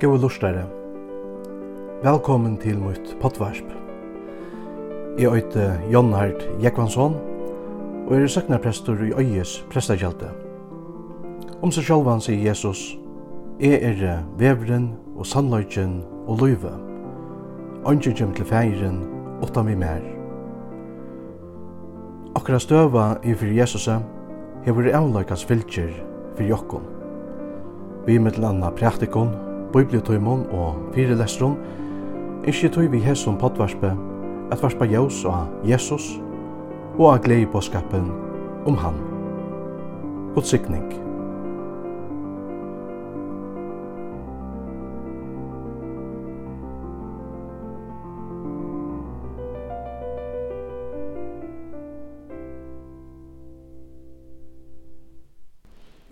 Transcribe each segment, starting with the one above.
Gåa lustare. Velkommen til mitt potvarsp. Jeg øyte Jon Hart Jekvansson, og er søknarprestor i Øyes prestakjelte. Om seg sjálvan sier Jesus, Jeg er vevren og sannløyken og løyve. Ønsker kjem til feiren, åtta mi mer. Akkurat støva i fyrir Jesusa, hever avløykans fylkjer fyrir jokkon. Vi mittel anna praktikon, bibliotøymon og fyrelestron, ikkje tøy vi hesson potvarspe, at varspa jaus og Jesus, og av glei på skapen om han. God sikning.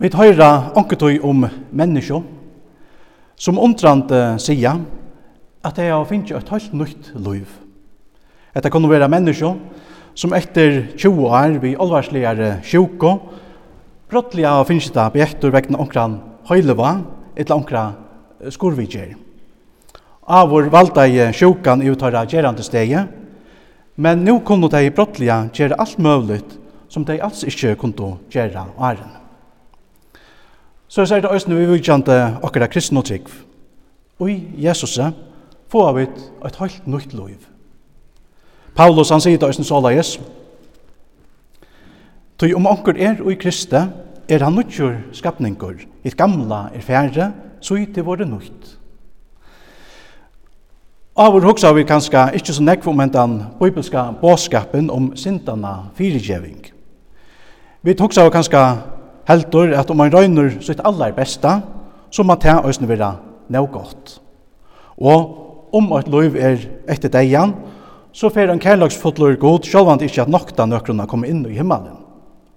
Vi høyra onketøy om menneskjå, Som undrande sier at jeg har finnet et helt nytt liv. Etter kunne være menneske som etter 20 år vi alvarsligere sjuko, brottelig har finnet det bjekter vegna omkran høyleva, etla omkra skorvidjer. Av vår valda i sjukan i uttara gjerande steget, men nu kunne de brottelige gjøre alt møvligt som de alls ikke kunne gjøre åren. Så er det òsne vi vikjande akkurat kristne og trygg. Og i Jesus får vi et helt nytt liv. Paulus han sier det også så leies. Tøy om anker er og i kristne, er han nødgjør skapningur. I gamla er færre, så i det våre nødt. Av og hoksa vi kanskje ikke så nekv om den bibelska båskapen om sintana fyrigjeving. Vi hoksa vi kanskje heldur at om man røyner sitt allar besta, så må det òsne vera nøy godt. Og om et liv er etter deian, så fer en kærlagsfotler god, sjálv han ikke at nokta nøkrona kommer inn i himmelen,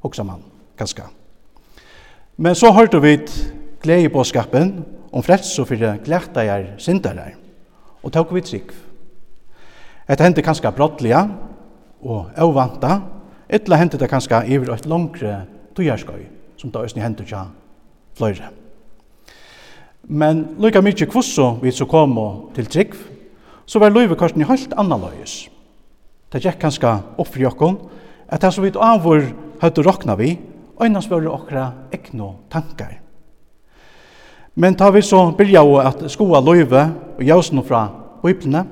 hoksa man, ganske. Men så hørte vi glede på skapen om og fyrir glede er syndere, og tok vi trygg. Etter hendte kanskje brottliga og avvanta, etla hendte det kanskje iver et langere togjerskøy som det øyne hendur ikke fløyre. Men lykka mykje kvosso vi så kom til trygg, så var løyvekorsen i helt annerledes. Det gikk kanskje opp for jokken, at det som vi av vår høyde råkna vi, øynens var okra ekno tankar. Men tar vi så byrja å at skoa løyve og jausen fra biblene,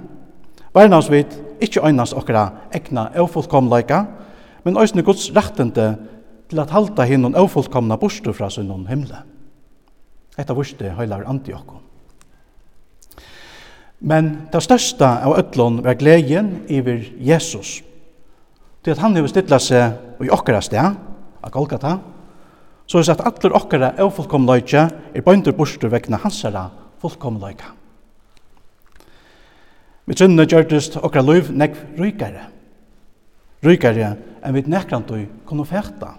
vernas vi ikkje øynens okra ekna eufullkomleika, men øyne gods rettende til at halda hinnon ofullkomna borster fra sinnon himle. Etta vurste heilar Antiochon. Men det største av ødlån var gleden iver Jesus. Til at han hefur stilla seg i okkara sted, av Golgata, så er at allir okkara av fullkomløyke er bøyndur bostur vegna hansara fullkomleika. Vi trunne gjørtist okkara løyv nekv rykare. Rykare enn vi nekrantøy kunne fækta.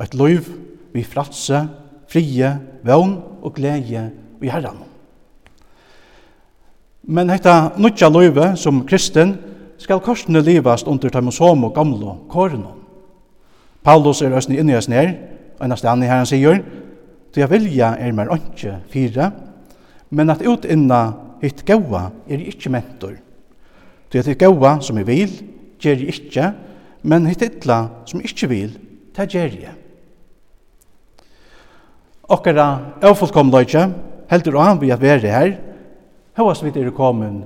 Et liv vi fratse, frie, vogn og glede i Herren. Men hetta nutja løyve som kristen skal korsene livast under Taimusom og gamle kårene. Paulus er østene inni oss nær, av stedene her han sier, «Du jeg vilja er mer åndsje fire, men at utinna hitt gaua er jeg ikke mentor. Du at hitt gaua som jeg vil, gjer jeg ikke, men hitt illa som jeg ikke vil, det gjer jeg.» okkara avfullkomleikje, heldur og vi at være her, høyast vi er komin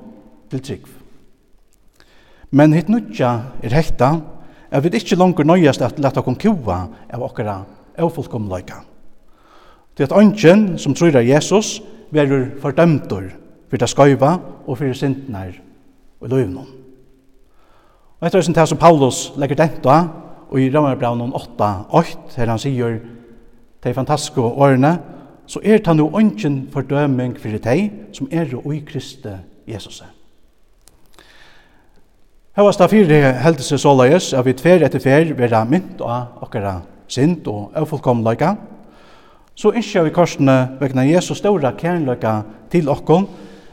til trygg. Men hitt nutja er hekta, at vi ikkje langer nøyast at leta kom kua av okkara avfullkomleikje. Det at ønsken som tror Jesus, verur fordømtur for det skøyva og for sintnar og løyvnum. Og etter det som Paulus legger denta, og i Romerbraunen 8, 8, her han sier, de fantastiske årene, så er det noe ønsken fordøming for de som er i Kristi Jesus. Høyast av fire heldelse så løyes at vi tver etter fer vera mynt av okkara sint og avfullkomløyka, så innskjer vi korsene vegna Jesus ståra kjernløyga til okkon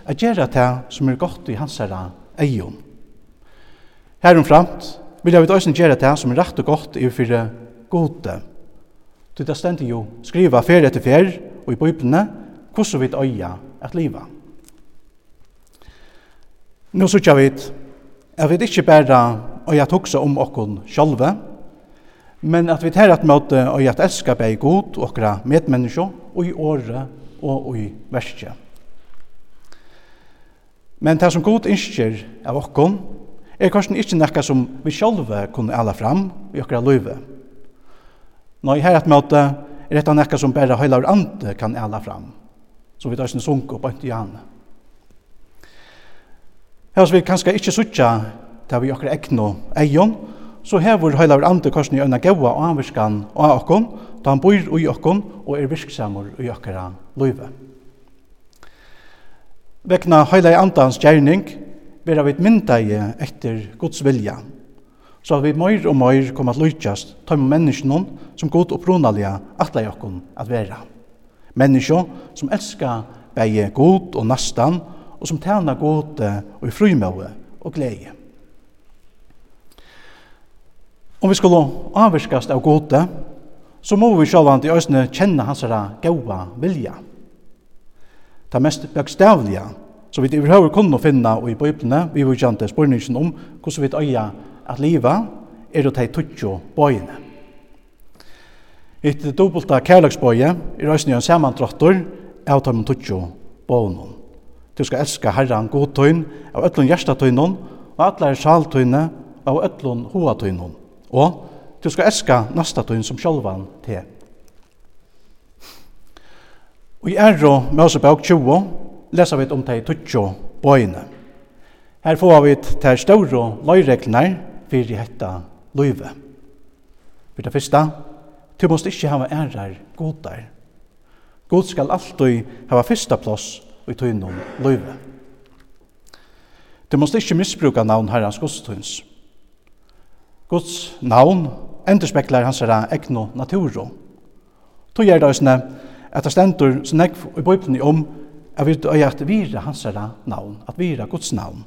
at gjøre det som er godt i hans herra eion. Herumframt vil jeg vi også gjøre det som er rett og godt i fire gode Du det stendet jo skriva fer etter fer og i bøyblene hvordan vi øya at liva. Nå sykja vi jeg vet ikke bare øya tuksa om okkon sjálve, men at vi tar at møte og jeg elska bei god og okra medmennesko og i året og i verset. Men det som god innskjer av okkon er kanskje ikke noe som vi sjálve kunne ala fram i okra løyve. Nei, her et møte er dette noe som bare heilar andre kan æla fram, som vi døysene sunk opp bønt i han. Her vi kanskje ikke sutja der vi okker egno eion, så hevur andre ande i øyna gaua og anvirskan og okkon, da han bor i okkon og er virksamur i akkurat løyve. Vekna heilar andans gjerning, vera vi mynda i etter Guds vilja, så at vi møyr og møyr kom at lykkjast ta med menneskene som god opprunalige atleie okkon at vera. Mennesker som elskar begge god og nastan og som tjener god og i frymøve og glede. Om vi skulle avvirskast av gode, så må vi sjålvand i øsne kjenne hans gaua vilja. Det mest bøkstavlige, så vi i overhøver kunne finne i bøyblene, vi vil kjente spørningen om hvordan vi øya at liva er det tutsjo bøyene. Etter dobbelta kærlagsbøye er òsne en samantråttor av dem tutsjo bøyene. Du skal elska herran godtøyn av öllun hjertatøynun og allar saltøyne av öllun hoatøynun. Og du skal elska nastatøyn som sjálvan te. Og i Erro Mosebøk 20 lesa vi om de tutsjo bøyene. Her får vi til større løyreglene fyrir hetta løyve. Fyrir det fyrsta, du måst ikkje hava ærar godar. God skal alltid hava fyrsta plåss i tøynum løyve. Du måst ikkje misbruka navn herrans godstøyns. Guds navn endurspeklar hans herra egnu naturo. Tog er det òsne at det stendur som nekv i bøypni om at vi er at vira hans herra navn, at vira Guds navn.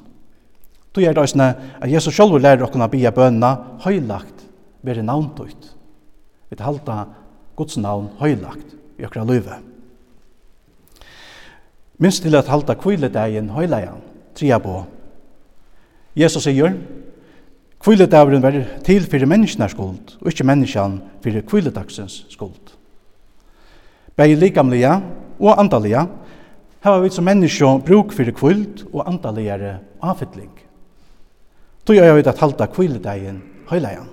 Du er det også at Jesus selv lærer dere å bia bønna høylagt være navntøyt. Vi halda Guds navn høylagt i okra løyve. Minst til at halda kviledegjen høylajan, tria på. Jesus sier, kviledegjen var til fyrir menneskene skuld, og ikke menneskene fyrir kviledagsens skuld. Begge likamlige og andalige, hava vi som menneske bruk fyrir kvild og andaligere avfittling. Då gör jeg vet at halda kvilledegen høyleian.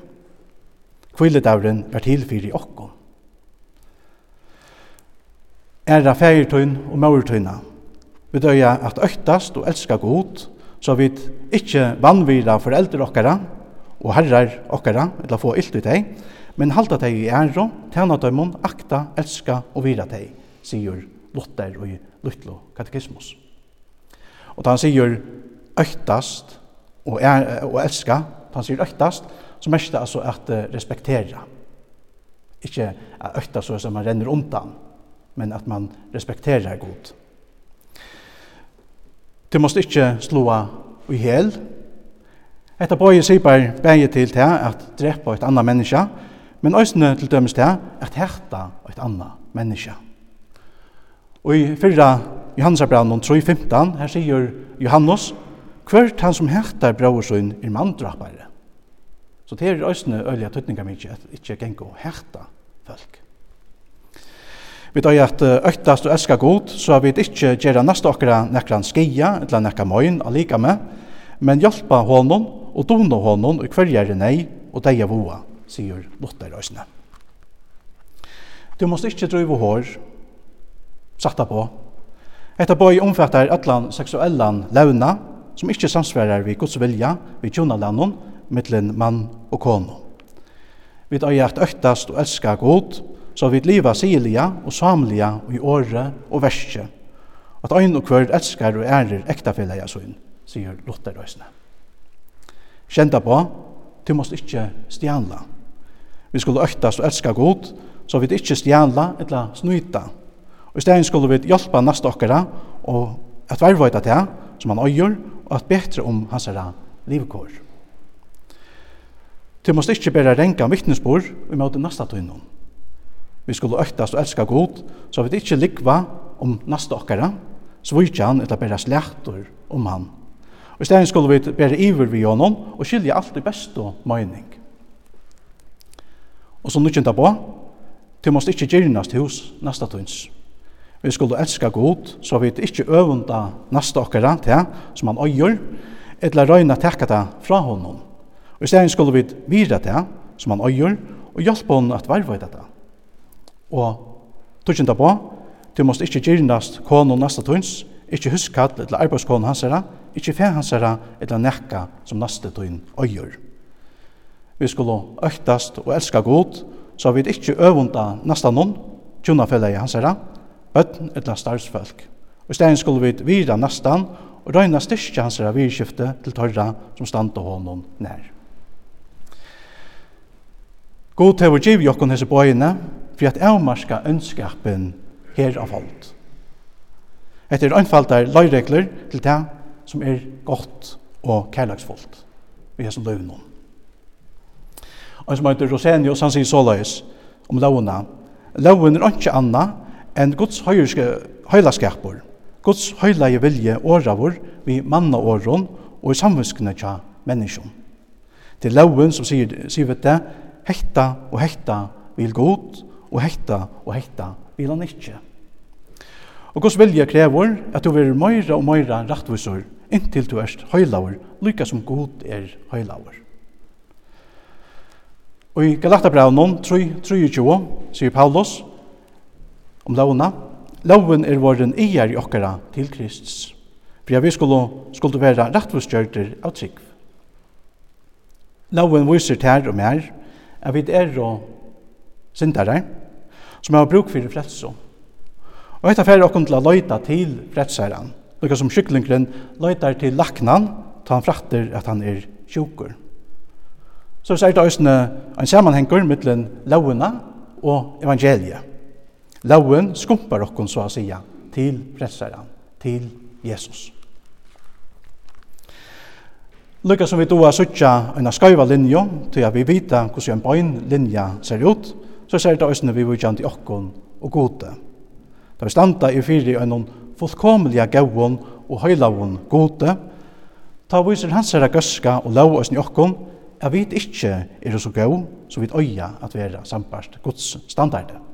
Kvilledauren var til fyrir okkom. Æra fægertøyn og maurtøyna. Vi døya at øktast og elska god, så vi ikkje vannvira foreldre okkara og herrar okkara, eller få illt ut deg, men halda deg i æro, tæna døymon, akta, elska og vira deg, sier Lotter og Lutlo katekismus. Og da han sier øktast og, er, og elska, han sier øktast, så mest det altså at respektera. Ikke at økta så som man renner undan, men at man respekterar god. Du måste ikkje slåa i hel. Etta bøye sier bare bæge til til at drepa et anna menneske, men òsne til dømes til at herta et anna menneske. Og i fyrra Johannesabrann 3.15, her sier Johannes, Hvert han som hættar brauer er manndrappare. Så det er òsne øyla tøtninga mykje at ikkje geng og hætta folk. Vi tar at øktast og elskar god, så vi ikkje gjerra nasta okkara nekran skia, eller nekka møyn, allika med, men hjelpa honom og dona honom og kvarjere nei og deia voa, sier Lotter òsne. Du måst ikkje drive hår, sakta på. Etta boi omfattar allan seksuellan launa, som ikkje samsverar vi Guds vilja, vi tjona lannon, mittlen mann og kono. Vi tar at øktast og elska god, så vi liva silia og samlia og i åre og verske. At ein og kvart elskar og ærer ektafellega sånn, sier Lothar Røysene. Kjenta på, du måst ikkje stjala. Vi skulle øktast og elska god, så vi ikkje stjala eller snyta. Og i stedet skulle vi hjelpa nasta okkara og at verveita til som han øyer og at betre om hans herra livkår. Du måst ikkje bæra renga vittnesbord i måte nasta tøynum. Vi skulle øktast og elska god, så vi ikkje likva om nasta okkara, svoitja han etter bæra slektor om han. Og i stedet skulle vi bæra iver vi honom og skilje alt i best og møyning. Og så nukjenta på, du måst ikkje gyrnast hos nasta tøyns vi skulle elska god, så vi ikke øvunda nasta okkara til ja, som han øyer, etla røyna tekka det fra honom. Og i stedet skulle vi vira det som han øyer, og hjelpa honom at varva i dette. Og tukkinda på, du måst ikkje gyrnast konon nasta tunns, ikkje huskall etla arbeidskonon hansara, ikkje fe hansara etla nekka som nasta tunn øyer. Vi skulle øktast og elska god, så vi ikkje øvunda nasta noen, tjuna fella i hansara, bøtten eller starvsfolk. Og i stedet skulle vi vira nastan og røyna styrkja hans virskifte til torra som standa honom nær. God til å giv jokkon hese bøyene for at avmarska ønskapen her av hold. Etter anfaldar løyregler til det som er godt og kærlagsfullt vi er som løven om. Og som heter Rosenius, han sier såleis om lovene. Loven er ikke anna en Guds høylaskapur, Guds høylage vilje åravur vi manna åron og i samvinskene tja menneskjon. Det er loven som sier, sier vi det, hekta og hekta vil god, og hekta og hekta vil han ikkje. Og Guds vilje krever at du vil møyra og møyra rattvisor inntil du erst høylaur, lykka som god er høylaur. Og i Galatabravnen 3.20 sier Paulus, om lovna. Loven er våren eier i okkara til Kristus. For vi skulle, skulle være rettvustgjørter av trygg. Loven viser til og mer at vi er og syndere som har bruk for frelse. Og etter færre okken til å løyta til frelseren, noe som skyklingren løytar til laknan, ta han fratter at han er sjukur. Så er det også en sammenhenger mellom lovene og evangeliet. Lauen skumpar okkon så att säga til frälsaren, til Jesus. Lukka som vi då har suttja en skaiva linjo, til att vi vita hvordan en bøyn linja ser ut, så ser det ösne vi vujtjant i okkon og gode. Da vi standa i fyri en fullkomliga gauon og høylavon gode, ta viser hans herra gøska og lau oss i okkon, at vi ikkje er så gau, så vi øya at vera sambart gods standardet.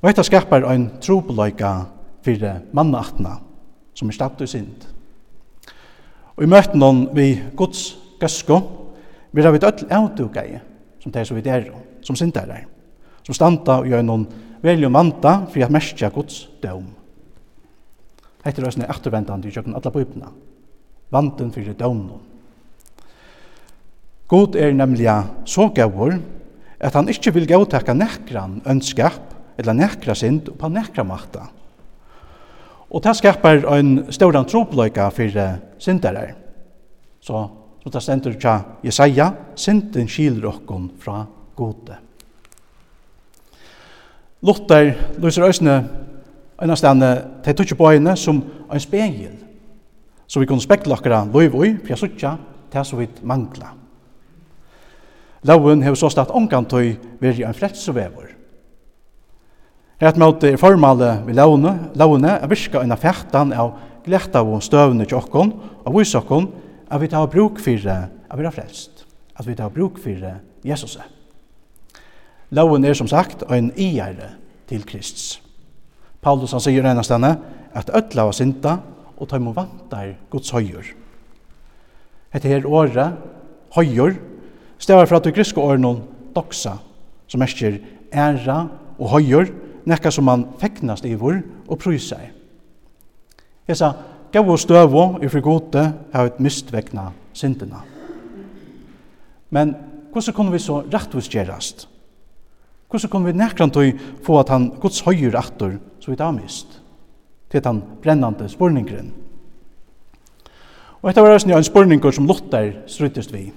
Og dette skapar ein trobeløyga for mannaatna, som er stapt og sind. Og i møtten noen vi Guds gøsko, vi har vi dødl avdukai, som det er så vi der, som sindarar, som standa og gjør noen velje og manta for at merskja Guds døm. Hette er òsne ettervendande i kjøkken alla bøybna, vanden fyrir dømnon. God er nemlig så gavur at han ikkje vil gautakka nekran ønskap eller nekra sind og på nekra makta. Og det skapar ein stóran tropløyka fyrir sindarar. Så, så det stendur tja Jesaja, sinden skiler okkon fra gode. Luther lyser òsne en av stedene til tutsi bøyene som en spegel, så vi kunne spekla okkara løyv ui, for jeg suttja til så vidt mangla. Loven hefur så stått omkantøy veri en frelsevevor, Rett måte er formale vi laune, laune er virka en affektan av gletta og støvne til okkon, og vise okkon at vi tar bruk for at vi er frelst, at vi tar bruk for Jesus. Lauen er som sagt en iere til Kristus. Paulus han sier ennast denne at ødla var synda og ta imot vantar Guds høyur. Hette her året, høyur, stavar fra at du griske åren doxa, som merker æra og høyur, nekka som man feknast ivor og prysar. Hesa gav og støvo i fri gode har et mistvekna syndina. Men hvordan kunne vi så rettvisgjerast? Hvordan kunne vi nekrant å få at han gods høyur aktor så vi da mist? Til han brennande spurningren. Og etter var det en spurningur som Lothar struttest vi.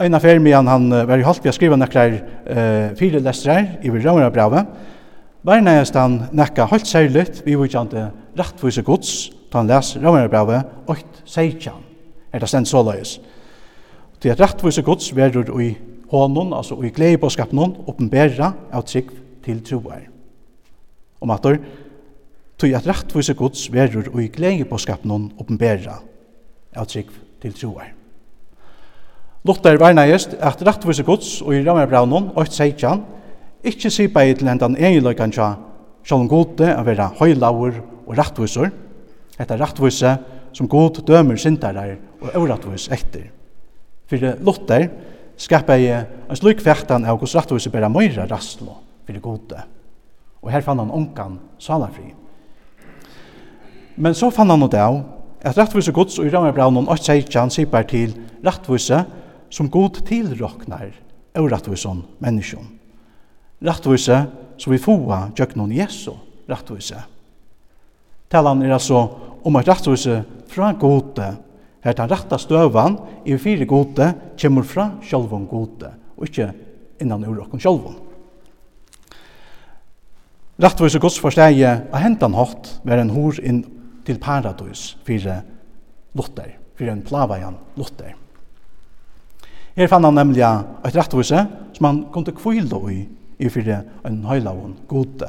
Ein affær med han var i halt vi skriva nakrar eh fire lestrar i Rómara brava. Var næst han nakka halt særligt vi vukjante rættvise gods, han les Rómara brava 8 16. Er det sent såleis. Det er rættvise gods verur i honon, altså i glei på skapnon, oppenbera av trygg til troar. Og matur, tog at rættvise gods verur i glei på skapnon, oppenbera av trygg til troar. Luther var varnaðist at rettvise gods og i Rammerbraunen 8.16 ikkje sipa i til hendan egenløykan tja sjálfum gode a vera høylaur og rattvisur, etter rettvise som god dømer syndarar og euratvis etter. Fyrir Luther skapa i en slik fjertan av Guds rettvise bera møyra rastlo fyrir gode. Og her fann han onkan salafri. Men så fann han ut av at rettvise gods og i Rammerbraunen 8.16 sipar til rattvise som god tilroknar og rattvisen menneskjon. Rattvise som vi fåa gjøknon Jesu rattvise. Talan er altså om at rattvise fra gode, her den ratta støvan i fire gode, kommer fra sjolvon gode, og ikke innan ur okkon sjølvon. Rattvise gods forsteie av hentan hatt ver en hor inn til paradis fire lotter, fire en plavajan lotter. Her fann han nemlig et rettvise som han kom til kvile i, i fyrir en høylavun gode.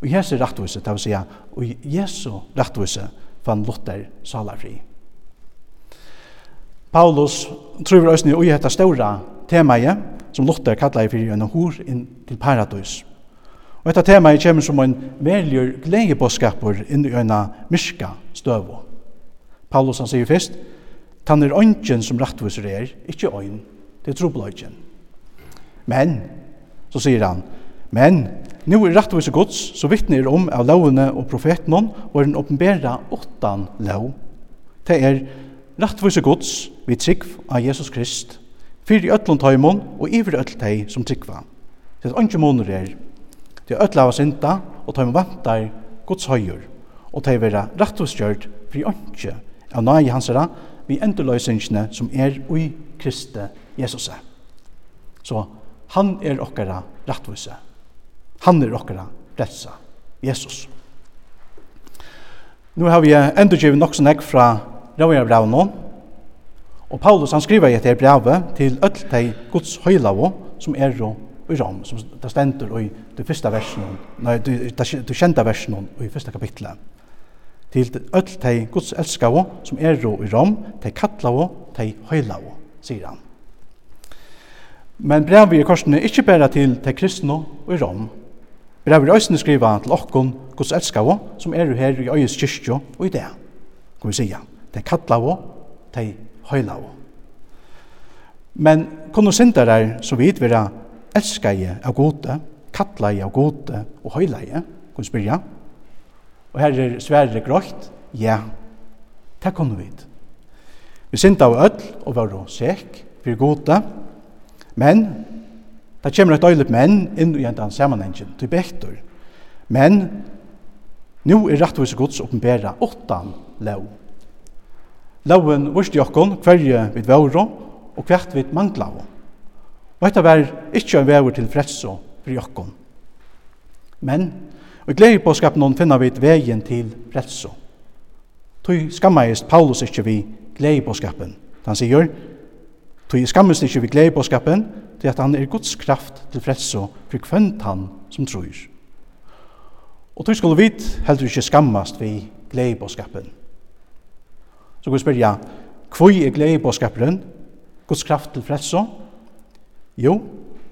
Og Jesu rettvise, det vil si, og Jesu rettvise fann Luther salarfri. Paulus tror vi ni i etta ståra temaet som Luther kallar fyrir en hor inn til paradis. Og etta temaet kommer som en veljur gledebåskapur inn i en myska støvo. Paulus han sier fyrst, Tan er ønsken som rettviser er, ikkje øyn, det er trobløyken. Men, så sier han, men, nu er rettviser gods, så vittner om av lovene og profetene, og er en åpenbæra åttan lov. Det er rettviser gods, vi trygg av Jesus Krist, fyrir öllun tøymon og iver öll tei som tryggva. Det er ønsken måneder er, det er öll av synda, og tøymon vantar gods høyur, og tei vera rettvisgjørt fyrir ønsken av nai hansara, vi endurløysingene som er ui Kristi Jesus. Så han er okkara rettvise. Han er okkara retsa. Jesus. Nu har vi endurgivet nok som jeg fra Rauja Braunå, og Paulus han skriver i etter brevet til öll de Guds høylavo som er og i Rom, som det stender i det første versen, nei, det, det, det kjente versen i første kapitlet til öll tei Guds elskavo som er ro i Rom, tei kallavo, tei høylavo, sier han. Men brevet i korsene er ikke til tei kristno og i Rom. Brevet i òsne skriva til okkon Guds elskavo som er her i øyes kyrkjo og i det, kan vi sija. Tei kallavo, tei høylavo. Men kunne syndarar som vidt vera elskaje av gode, kallaje av gode og høylaje, kan vi spyrja, Og her er svære grøyt, ja, det kunne vi. Vi synda av ødl og var sekk for gode, men det kommer et øyelig menn inn i en den sammenhengen til bektor. Men nå er rettvis gods åpenbæra åttan lov. Loven vurste jokkon hverje vid våro og hvert vid manglavo. Og dette var ikkje en vever til fredso for jokkon. Men Og i gledebåskapen finner vi veien til frelse. Tøy skammeist Paulus ikke vi gledebåskapen. Han sier, tøy skammeist ikke vi gledebåskapen, til at han er Guds kraft til frelse for kvønt han som tror. Og tøy skulle vi heller ikke skammast vi gledebåskapen. Så kan vi spørre, hvor er gledebåskaperen, Guds kraft til frelse? Jo,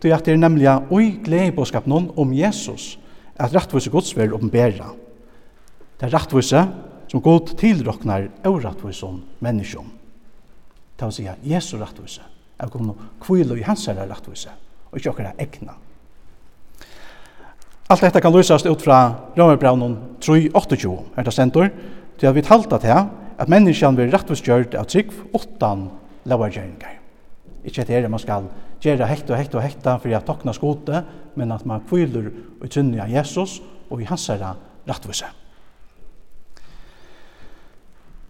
at det er nemlig oi skapen om Jesus, at rattvise gods vil oppenbæra. Det er rattvise som god tilroknar avrattvisen menneskjum. Det vil si Jesu rattvise Jeg kommer kvile i hans herre rattvise, og ikke akkurat egna. Alt dette kan løsast ut fra Rømerbraunen 3.28, er det sentor, til at vi talte til at menneskjan blir rettvis gjørt av trygg åttan lavargjøringar. Ikke at det er man skal gjøre hekt og hekt og hekta for jeg tokna skote, men at man kviler og trunner av Jesus og i hans herre rettvise.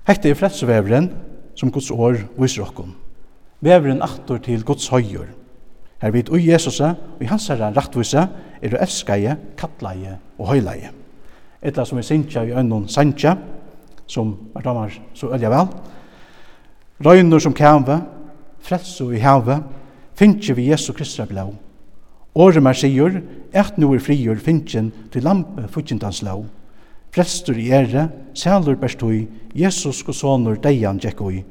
Hekta er fredsveveren som Guds år viser okkon. Veveren attor til Guds høyer. Her vid ui Jesus og i hans herre rettvise er du elskaje, kattleie og høyleie. Etla som vi sintja i øynnon santja, som er damer så ølja vel. Røyner som kjave, frelse i havet, finnje vi Jesu Kristra blau. Åre mer sier, et nu er frigjør finnjen til lampe futtjentans lau. Frelstur i ære, sælur bestui, Jesus og sonur deian djekkoi.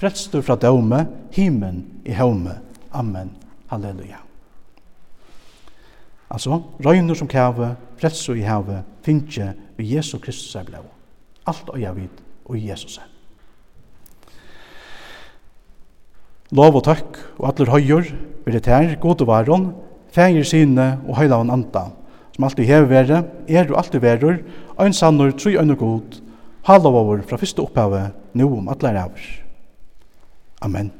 Frelstur fra daume, himen i haume. Amen. Halleluja. Altså, røyner som kjave, frelstur i heve, finnje vi Jesu Kristus er. Alt og jeg vid, og Jesus er. Lov og takk og atler høyur, vi her, god og varon, fægir sine og heilavan anda, som alltid hever vere, er og alltid verur, ein sannur, tru ein og god, halavavur fra fyrste opphavet, nu om atler. Amen.